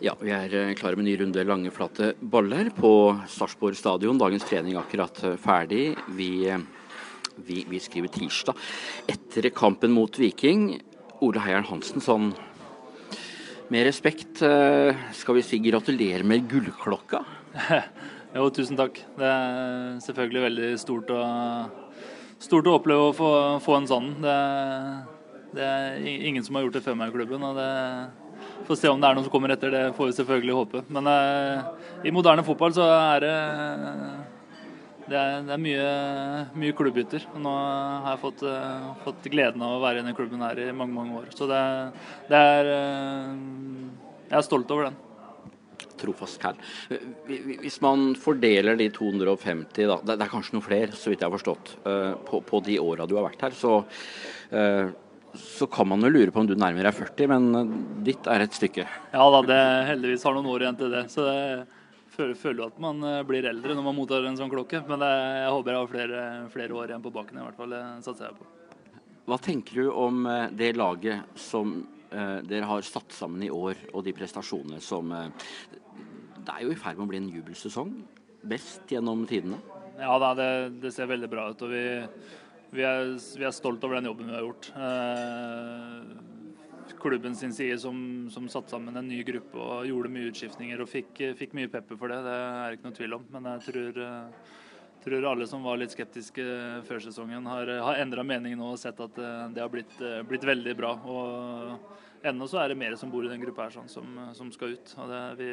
Ja, vi er eh, klare med ny runde lange, flate baller på Sarpsborg stadion. Dagens trening akkurat eh, ferdig. Vi, eh, vi, vi, skriver tirsdag. Etter kampen mot Viking, Ole Heieren Hansen, sånn med respekt, skal vi si gratulerer med gullklokka? jo, tusen takk. Det er selvfølgelig veldig stort å, stort å oppleve å få, få en sånn. Det, det, er ingen som har gjort det før meg i klubben. og det Får se om det er noen som kommer etter, det får vi selvfølgelig håpe. Men eh, i moderne fotball så er det det er, det er mye, mye klubbbytter. Nå har jeg fått, uh, fått, gleden av å være i denne klubben her i mange mange år. Så det, det er uh, Jeg er stolt over den. Trofast her. Hvis man fordeler de 250, da, det er kanskje noen flere, så vidt jeg har forstått, uh, på, på, de åra du har vært her, så så kan man jo lure på om du nærmer deg 40, men ditt er et stykke. Ja da, det heldigvis har noen år igjen til det. Så jeg føler, føler at man eh, blir eldre når man mottar en sånn klokke. Men det, jeg håper jeg har flere, flere, år igjen på baken i hvert fall. Det satser jeg på. Hva tenker du om eh, det laget som eh, dere har satt sammen i år, og de prestasjonene som eh, Det er jo i ferd med å bli en jubelsesong. Best gjennom tidene? Ja da, det, det ser veldig bra ut. og vi vi er, vi er stolt over den jobben vi har gjort. Eh, klubben sin side som, som satte sammen en ny gruppe og gjorde mye utskiftninger og fikk, fikk mye pepper for det. Det er ikke noe tvil om. Men jeg tror, eh, tror alle som var litt skeptiske før sesongen, har, har endra mening nå og sett at eh, det har blitt, eh, blitt, veldig bra. Og ennå så er det mer som bor i den gruppa her sånn, som, som, skal ut. Og det, vi,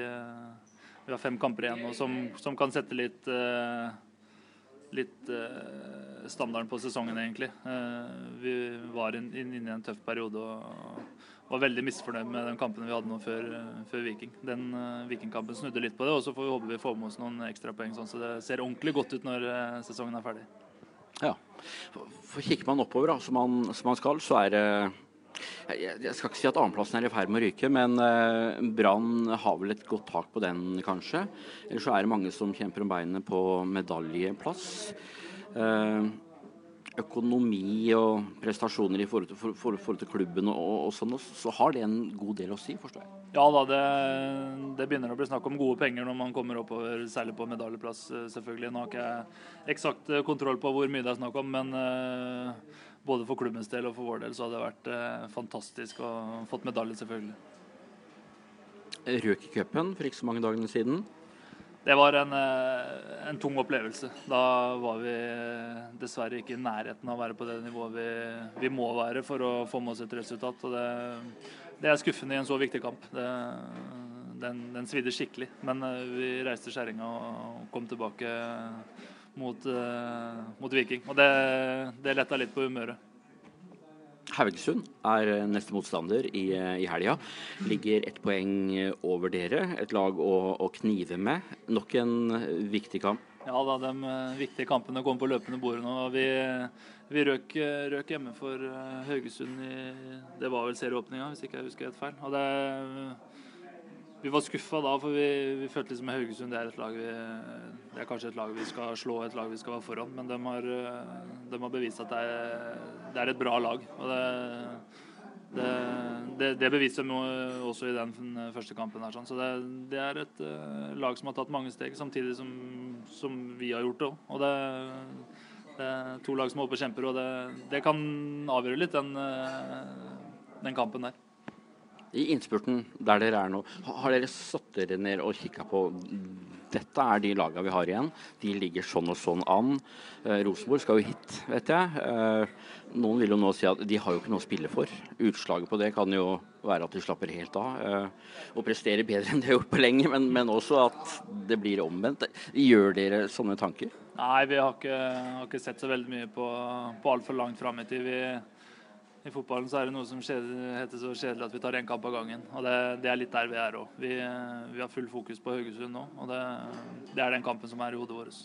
vi, har fem kamper igjen nå som, som kan sette litt litt standarden på sesongen, egentlig. Eh, vi var inne inn, inn i en tøff periode og var veldig misfornøyd med den kampen vi hadde nå før, før Viking. Den uh, Vikingkampen snudde litt på det, og så får vi håpe vi får med oss noen ekstrapoeng, sånn, så det ser ordentlig godt ut når uh, sesongen er ferdig. Ja. For, Kikker man oppover, da, som man, som man skal, så er det jeg skal ikke si at annenplassen er i ferd med å ryke, men Brann har vel et godt tak på den, kanskje. Eller så er det mange som kjemper om beinet på medaljeplass. Uh, økonomi og prestasjoner i forhold til, for, for, forhold til klubben og, og, sånn, så har det en god del å si, forstår jeg. Ja da, det, det, begynner å bli snakk om gode penger når man kommer oppover, særlig på medaljeplass, eh, selvfølgelig. Nå har ikke jeg eksakt kontroll på hvor mye det er snakk om, men uh, både for klubbens del og for vår del så hadde det vært uh, fantastisk å fått medalje, selvfølgelig. Røk i cupen for ikke så mange dagene siden? Det var en, eh, en, tung opplevelse. Da var vi dessverre ikke i nærheten av å være på det nivået vi, vi må være for å få med oss et resultat. Det, det er skuffende i en så viktig kamp. Det, den, den svidde skikkelig. Men eh, vi reiste skjæringa og kom tilbake mot, mot Viking. Og det, det letta litt på humøret. Haugesund er eh, neste motstander i, eh, i helga. Ligger ett poeng over dere. Et lag å, å, knive med. Nok en viktig kamp. Ja da, de viktige kampene kommer på løpende bord nå. Vi, vi røk, røk, hjemme for Haugesund i Det var vel serieåpninga, hvis ikke jeg husker helt feil. Og det vi var skuffa da, for vi, vi følte liksom Haugesund det er et lag vi, det er kanskje et lag vi skal slå, et lag vi skal være foran. Men de har, de har bevist at det er, det er, et bra lag. og det, det, det, det beviser de også i den første kampen. her. Sånn. Så det, det, er et uh, lag som har tatt mange steg, samtidig som, som vi har gjort det òg. Og det, er to lag som er oppe og kjemper, og det, kan avgjøre litt den, den kampen der i innspurten der dere er nå, har dere satt dere ned og kikka på dette er de lagene vi har igjen. De ligger sånn og sånn an. Eh, Rosenborg skal jo hit, vet jeg. Eh, noen vil jo nå si at de har jo ikke noe å spille for. Utslaget på det kan jo være at de slapper helt av eh, og presterer bedre enn de har gjort på lenge, men, men også at det blir omvendt. Gjør dere sånne tanker? Nei, vi har ikke, har ikke sett så veldig mye på, på altfor langt fram i tid. Vi i fotballen så er det noe som heter så kjedelig at vi tar én kamp av gangen. og det, det, er litt der vi er òg. Vi, vi, har full fokus på Haugesund nå, og det, det er den kampen som er i hodet vårt.